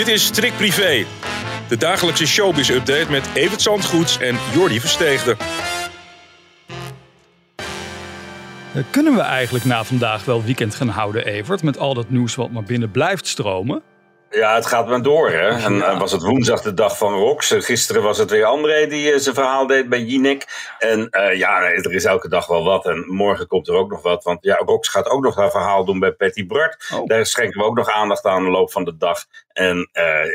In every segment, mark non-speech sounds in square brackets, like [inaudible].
Dit is Strik Privé, de dagelijkse showbiz-update met Evert Zandgoeds en Jordi Versteegde. Eh, Kunnen we eigenlijk na vandaag wel weekend gaan houden, Evert? Met al dat nieuws wat maar binnen blijft stromen? Ja, het gaat maar door. Hè? En eh, was het woensdag de dag van Rox. Eh, Gisteren was het weer André die eh, zijn verhaal deed bij Jinek. En ja, er is elke dag wel wat. En morgen komt er ook nog wat. Want ja, Rox gaat ook nog haar verhaal doen bij Patty Bart. Oh. Daar schenken we ook nog aandacht aan de loop van de dag. En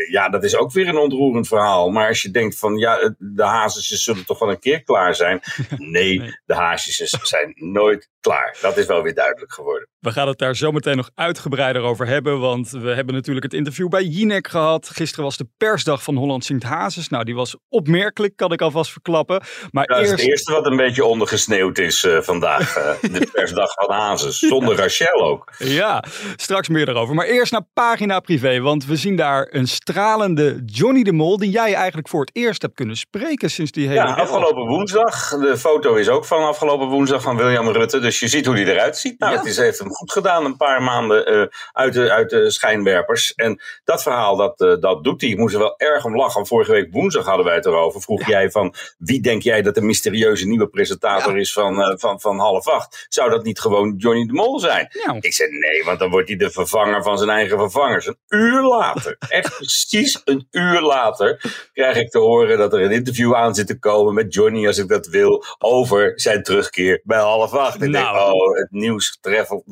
ja, dat is ook weer een ontroerend verhaal. Maar als je denkt van ja, de hazesjes zullen toch wel een keer klaar zijn. [laughs] Nee, Nee. de hazesjes zijn nooit klaar. Dat is wel weer duidelijk geworden. We gaan het daar zometeen nog uitgebreider over hebben. Want we hebben natuurlijk het interview bij Jinek gehad. Gisteren was de persdag van Holland Sint Hazes. Nou, die was opmerkelijk, kan ik alvast verklappen. Maar Dat is eerst... het eerste wat een beetje ondergesneeuwd is eh, vandaag. eh, [laughs] de persdag van Hazes. Zonder Rachel ook. Ja, straks meer daarover. Maar eerst naar pagina privé, want we zien daar een stralende Johnny de Mol, die jij eigenlijk voor het eerst hebt kunnen spreken sinds die hele... Ja, afgelopen woensdag. De foto is ook van afgelopen woensdag van William Rutte. Dus je ziet hoe die eruit ziet. Nou, Ja. het is, heeft hem goed gedaan, een paar maanden eh, uit, de, uit de schijnwerpers. En dat verhaal, dat, eh, dat doet hij. Ik moest er wel erg om lachen. Vorige week woensdag hadden wij het erover. Vroeg jij van, wie denk jij dat de mysterieuze nieuwe presentator is van, eh, van, van half acht? Zou dat niet gewoon Johnny de Mol zijn? Ik zei nee, want dan wordt hij de vervanger van zijn eigen vervangers. Een uur later, echt [laughs] precies een uur later, krijg ik te horen dat er een interview aan zit te komen met Johnny, als ik dat wil, over zijn terugkeer bij half acht. Nou. Oh, het nieuws, travel,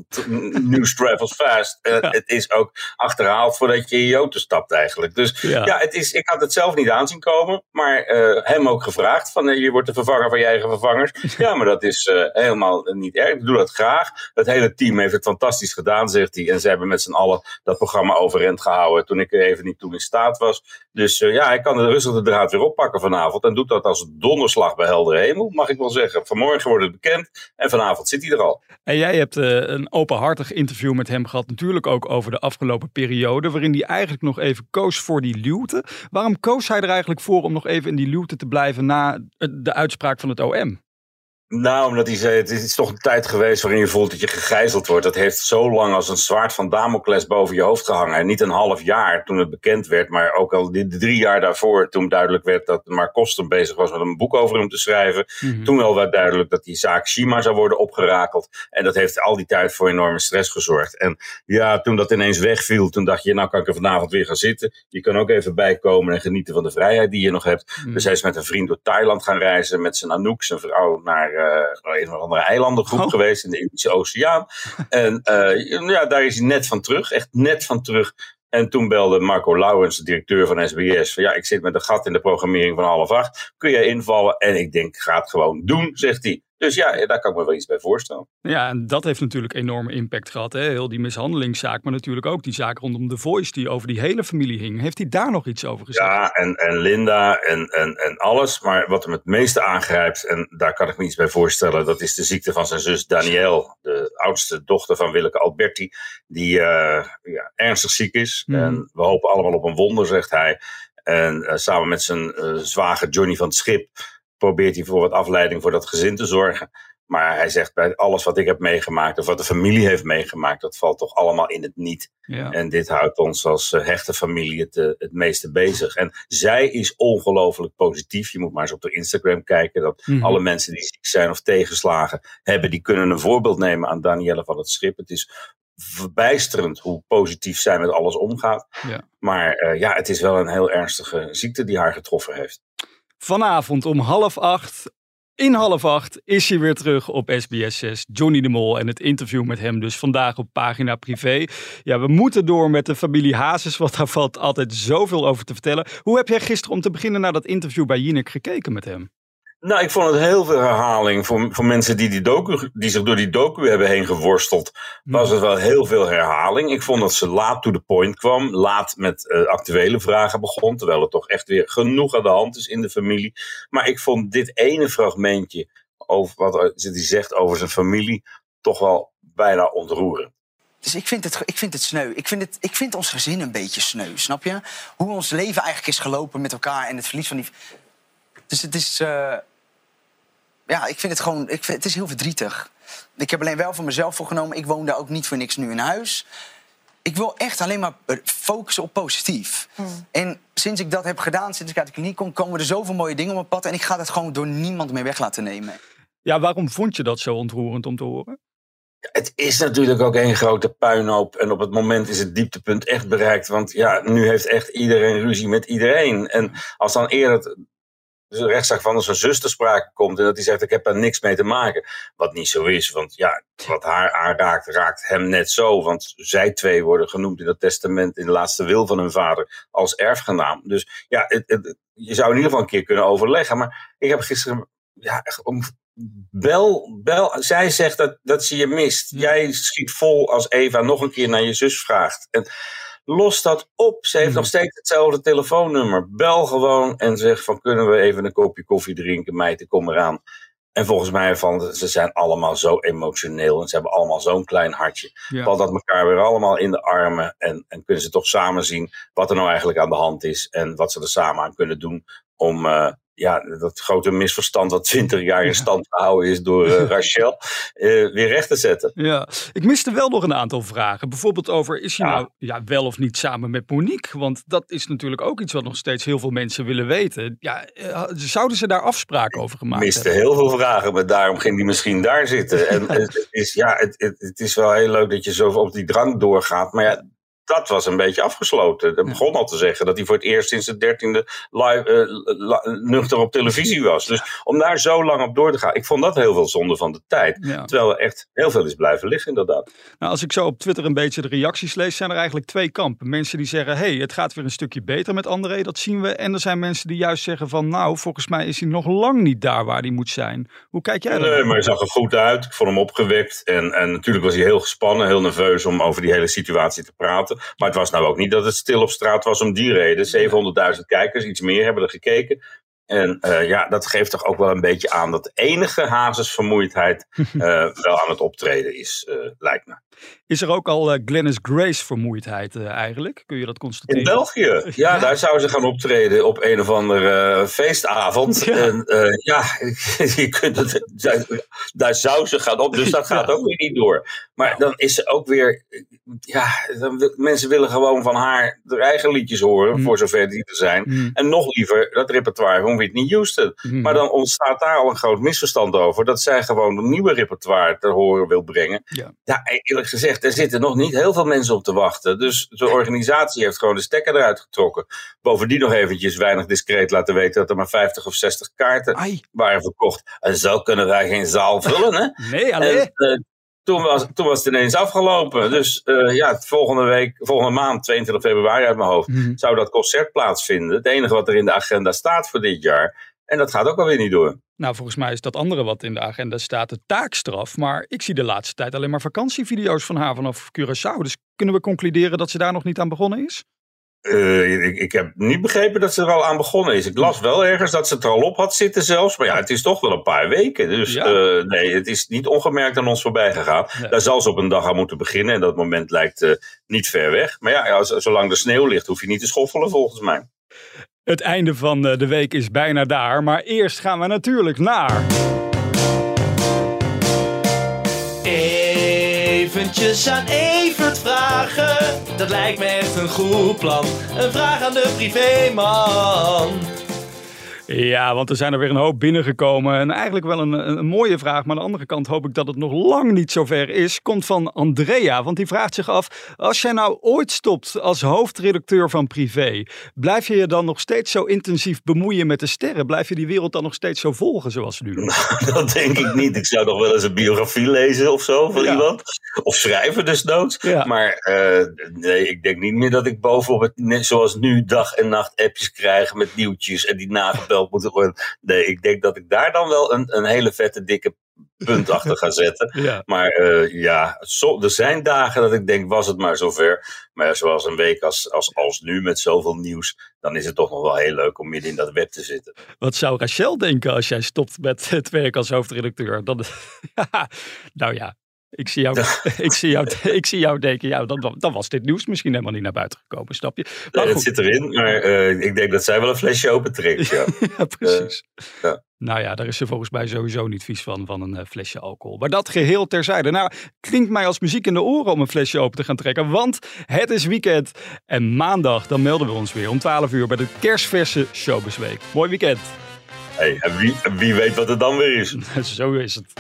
nieuws travels fast. Eh, Het is ook achterhaald voordat je in je auto stapt eigenlijk. Dus Ja. ja, het is, ik had het zelf niet aanzien komen, maar eh, hem ook gevraagd van eh, je wordt de vervanger van je eigen vervangers. [laughs] Ja, maar dat is helemaal niet erg. Ik doe dat graag. Het hele team heeft het fantastisch gedaan, zegt hij. En ze hebben met z'n allen dat programma overeind gehouden toen ik er even niet toe in staat was. Dus ja, hij kan er rustig de draad weer oppakken vanavond. En doet dat als donderslag bij heldere hemel, mag ik wel zeggen. Vanmorgen wordt het bekend en vanavond zit al. En jij hebt eh, een openhartig interview met hem gehad, natuurlijk ook over de afgelopen periode, waarin hij eigenlijk nog even koos voor die luwte. Waarom koos hij er eigenlijk voor om nog even in die luwte te blijven na eh, de uitspraak van het OM? Nou, omdat hij zei, het is toch een tijd geweest waarin je voelt dat je gegijzeld wordt. Dat heeft zo lang als een zwaard van Damocles boven je hoofd gehangen. En niet een half jaar toen het bekend werd, maar ook al die drie jaar daarvoor, toen duidelijk werd dat Mark bezig was met een boek over hem te schrijven. Mhm. Toen wel werd duidelijk dat die zaak Shima zou worden opgerakeld. En dat heeft al die tijd voor enorme stress gezorgd. En ja, toen dat ineens wegviel, toen dacht je, nou kan ik er vanavond weer gaan zitten. Je kan ook even bijkomen en genieten van de vrijheid die je nog hebt. Mhm. Dus hij is met een vriend door Thailand gaan reizen, met zijn Anouk, zijn vrouw, naar eh, een of andere eilandengroep Oh. geweest in de Indische Oceaan. En eh, ja, daar is hij net van terug, echt net van terug. En toen belde Marco Laurens, de directeur van SBS, van ja, ik zit met een gat in de programmering van half acht. Kun jij invallen? En ik denk, ga het gewoon doen, zegt hij. Dus ja, daar kan ik me wel iets bij voorstellen. Ja, en dat heeft natuurlijk enorme impact gehad. Hè? Heel die mishandelingszaak, maar natuurlijk ook die zaak rondom The Voice die over die hele familie hing. Heeft hij daar nog iets over gezegd? Ja, en, en Linda en, en, en alles. Maar wat hem het meeste aangrijpt, en daar kan ik me iets bij voorstellen, dat is de ziekte van zijn zus Danielle, de oudste dochter van Willeke Alberti, die eh, ja, ernstig ziek is. Mhm. En we hopen allemaal op een wonder, zegt hij. En eh, samen met zijn eh, zwager Johnny van het Schip probeert hij voor wat afleiding voor dat gezin te zorgen. Maar hij zegt bij alles wat ik heb meegemaakt, of wat de familie heeft meegemaakt, dat valt toch allemaal in het niet. Ja. En dit houdt ons als eh, hechte familie het, eh, het meeste bezig. En zij is ongelooflijk positief. Je moet maar eens op de Instagram kijken. Dat Mhm. alle mensen die ziek zijn of tegenslagen hebben, die kunnen een voorbeeld nemen aan Danielle van het Schip. Het is verbijsterend hoe positief zij met alles omgaat. Ja. Maar eh, ja, het is wel een heel ernstige ziekte die haar getroffen heeft. Vanavond om half acht, in half acht, is hij weer terug op SBS 6. Johnny de Mol en het interview met hem dus vandaag op pagina privé. Ja, we moeten door met de familie Hazes, want daar valt altijd zoveel over te vertellen. Hoe heb jij gisteren om te beginnen naar dat interview bij Jinek gekeken met hem? Nou, ik vond het heel veel herhaling. Voor, voor mensen die, die, docu, die zich door die docu hebben heen geworsteld, was het wel heel veel herhaling. Ik vond dat ze laat to the point kwam, laat met eh, actuele vragen begon, terwijl er toch echt weer genoeg aan de hand is in de familie. Maar ik vond dit ene fragmentje, over wat hij zegt over zijn familie, toch wel bijna ontroerend. Dus ik vind, het, ik vind het sneu. Ik vind, het, ik vind ons gezin een beetje sneu, snap je? Hoe ons leven eigenlijk is gelopen met elkaar en het verlies van die... Dus het is... eh, Ja, ik vind het gewoon... Ik vind, het is heel verdrietig. Ik heb alleen wel voor mezelf voorgenomen... ik woon daar ook niet voor niks nu in huis. ik wil echt alleen maar eh, focussen op positief. En sinds ik dat heb gedaan, sinds ik uit de kliniek kom, komen er zoveel mooie dingen op mijn pad. En ik ga dat gewoon door niemand meer weg laten nemen. Ja, waarom vond je dat zo ontroerend om te horen? Het is natuurlijk ook een grote puinhoop. En op het moment is het dieptepunt echt bereikt. Want ja, nu heeft echt iedereen ruzie met iedereen. En als dan eerder de rechtszaak van zijn zus te sprake komt. En dat hij zegt: Ik heb er niks mee te maken. Wat niet zo is. Want ja, wat haar aanraakt, raakt hem net zo. Want zij twee worden genoemd in dat testament. in de laatste wil van hun vader. als erfgenaam. Dus ja, het, het, je zou in ieder geval een keer kunnen overleggen. Maar ik heb gisteren. Ja, om, Bel, bel, zij zegt dat, dat ze je mist. Jij schiet vol als Eva nog een keer naar je zus vraagt. En los dat op. Ze heeft Hmm. nog steeds hetzelfde telefoonnummer. Bel gewoon en zeg van kunnen we even een kopje koffie drinken, meid, kom eraan. En volgens mij van, ze zijn allemaal zo emotioneel en ze hebben allemaal zo'n klein hartje. Ja. Valt dat elkaar weer allemaal in de armen en, en kunnen ze toch samen zien wat er nou eigenlijk aan de hand is en wat ze er samen aan kunnen doen om eh, ja, dat grote misverstand wat 20 jaar in stand gehouden is door eh, [laughs] Rachel eh, weer recht te zetten. Ja, ik miste wel nog een aantal vragen. Bijvoorbeeld over, is hij Ja. nou ja, wel of niet samen met Monique? Want dat is natuurlijk ook iets wat nog steeds heel veel mensen willen weten. Ja, eh, zouden ze daar afspraken over gemaakt miste hebben? heel veel vragen, maar daarom ging die misschien daar zitten. En [laughs] het is, ja, het, het, het is wel heel leuk dat je zo op die drank doorgaat, maar ja, dat was een beetje afgesloten. Dat begon al te zeggen dat hij voor het eerst sinds de dertiende live, la- nuchter op televisie was. Dus om daar zo lang op door te gaan, ik vond dat heel veel zonde van de tijd. Ja. Terwijl er echt heel veel is blijven liggen, inderdaad. Nou, als ik zo op Twitter een beetje de reacties lees, zijn er eigenlijk twee kampen. Mensen die zeggen, hey, het gaat weer een stukje beter met André, dat zien we. En er zijn mensen die juist zeggen van, nou, volgens mij is hij nog lang niet daar waar hij moet zijn. Hoe kijk jij Nee, daar? maar hij zag er goed uit. Ik vond hem opgewekt. En, en natuurlijk was hij heel gespannen, heel nerveus om over die hele situatie te praten. Maar het was nou ook niet dat het stil op straat was om die reden. 700.000 kijkers, iets meer, hebben er gekeken. En eh, ja, dat geeft toch ook wel een beetje aan dat enige hazesvermoeidheid [laughs] eh, wel aan het optreden is, eh, lijkt me. Is er ook al Glennis Grace vermoeidheid eigenlijk? Kun je dat constateren? In België, [laughs] ja, Ja. daar zou ze gaan optreden op een of andere feestavond. Ja. En ja, [laughs] je kunt het, daar, daar zou ze gaan op, dus dat gaat Ja. ook weer niet door. Maar dan is ze ook weer, ja, dan, mensen willen gewoon van haar haar eigen liedjes horen, Mm. voor zover die er zijn. Mm, En nog liever dat repertoire van Whitney Houston. mm. Maar dan ontstaat daar al een groot misverstand over. Dat zij gewoon een nieuwe repertoire te horen wil brengen. Ja. Ja, eerlijk gezegd, er zitten nog niet heel veel mensen op te wachten. Dus de organisatie heeft gewoon de stekker eruit getrokken. Bovendien nog eventjes weinig discreet laten weten dat er maar 50 of 60 kaarten Ai, waren verkocht. En zo kunnen wij geen zaal vullen, hè? nee, alleen. En, toen, was, toen was het ineens afgelopen. Dus eh, ja, volgende week, volgende maand, 22 februari uit mijn hoofd, Mhm. zou dat concert plaatsvinden. Het enige wat er in de agenda staat voor dit jaar. En dat gaat ook alweer niet door. Nou, volgens mij is dat andere wat in de agenda staat de taakstraf. Maar ik zie de laatste tijd alleen maar vakantievideo's van haar vanaf Curaçao. Dus kunnen we concluderen dat ze daar nog niet aan begonnen is? Eh, ik, ik heb niet begrepen dat ze er al aan begonnen is. Ik las wel ergens dat ze het er al op had zitten zelfs. Maar ja, het is toch wel een paar weken. Dus Ja. eh, nee, het is niet ongemerkt aan ons voorbij gegaan. Nee. Daar zal ze op een dag aan moeten beginnen. En dat moment lijkt eh, niet ver weg. Maar ja, zolang er sneeuw ligt, hoef je niet te schoffelen volgens mij. Het einde van eh, de week is bijna daar. Maar eerst gaan we natuurlijk naar. Eventjes aan Evert dat lijkt me echt een goed plan. Een vraag aan de privéman. Ja, want er zijn er weer een hoop binnengekomen. En eigenlijk wel een, een, mooie vraag. Maar aan de andere kant hoop ik dat het nog lang niet zover is. Komt van Andrea. Want die vraagt zich af. Als jij nou ooit stopt als hoofdredacteur van Privé. Blijf je je dan nog steeds zo intensief bemoeien met de sterren? Blijf je die wereld dan nog steeds zo volgen zoals nu? [laughs] dat denk ik niet. Ik zou nog wel eens een biografie lezen of zo van Ja. iemand. [laughs] Of schrijven desnoods. Ja. Maar eh, nee, ik denk niet meer dat ik bovenop het, net zoals nu, dag en nacht appjes krijg met nieuwtjes en die nagebeld moeten worden. Nee, ik denk dat ik daar dan wel een, een hele vette, dikke punt [laughs] achter ga zetten. Ja. Maar eh, ja, zo, er zijn dagen dat ik denk, was het maar zover. Maar ja, zoals een week als, als, als nu met zoveel nieuws, dan is het toch nog wel heel leuk om midden in dat web te zitten. Wat zou Rachel denken als jij stopt met het werk als hoofdredacteur? Dan, [laughs] ja, nou ja, Ik zie jou, [laughs] ik zie jou, ik zie jou denken, ja, dan, dan was dit nieuws misschien helemaal niet naar buiten gekomen, snap je? Maar Nee, het zit erin, maar eh, ik denk dat zij wel een flesje open trekt. Ja. [laughs] Ja, precies. ja. Nou ja, daar is ze volgens mij sowieso niet vies van, van een eh, flesje alcohol. Maar dat geheel terzijde. Nou, klinkt mij als muziek in de oren om een flesje open te gaan trekken. Want het is weekend en maandag, dan melden we ons weer om 12 uur bij de kerstverse Showbizweek. Mooi weekend. Hey, en wie, en wie weet wat het dan weer is. [laughs] Zo is het.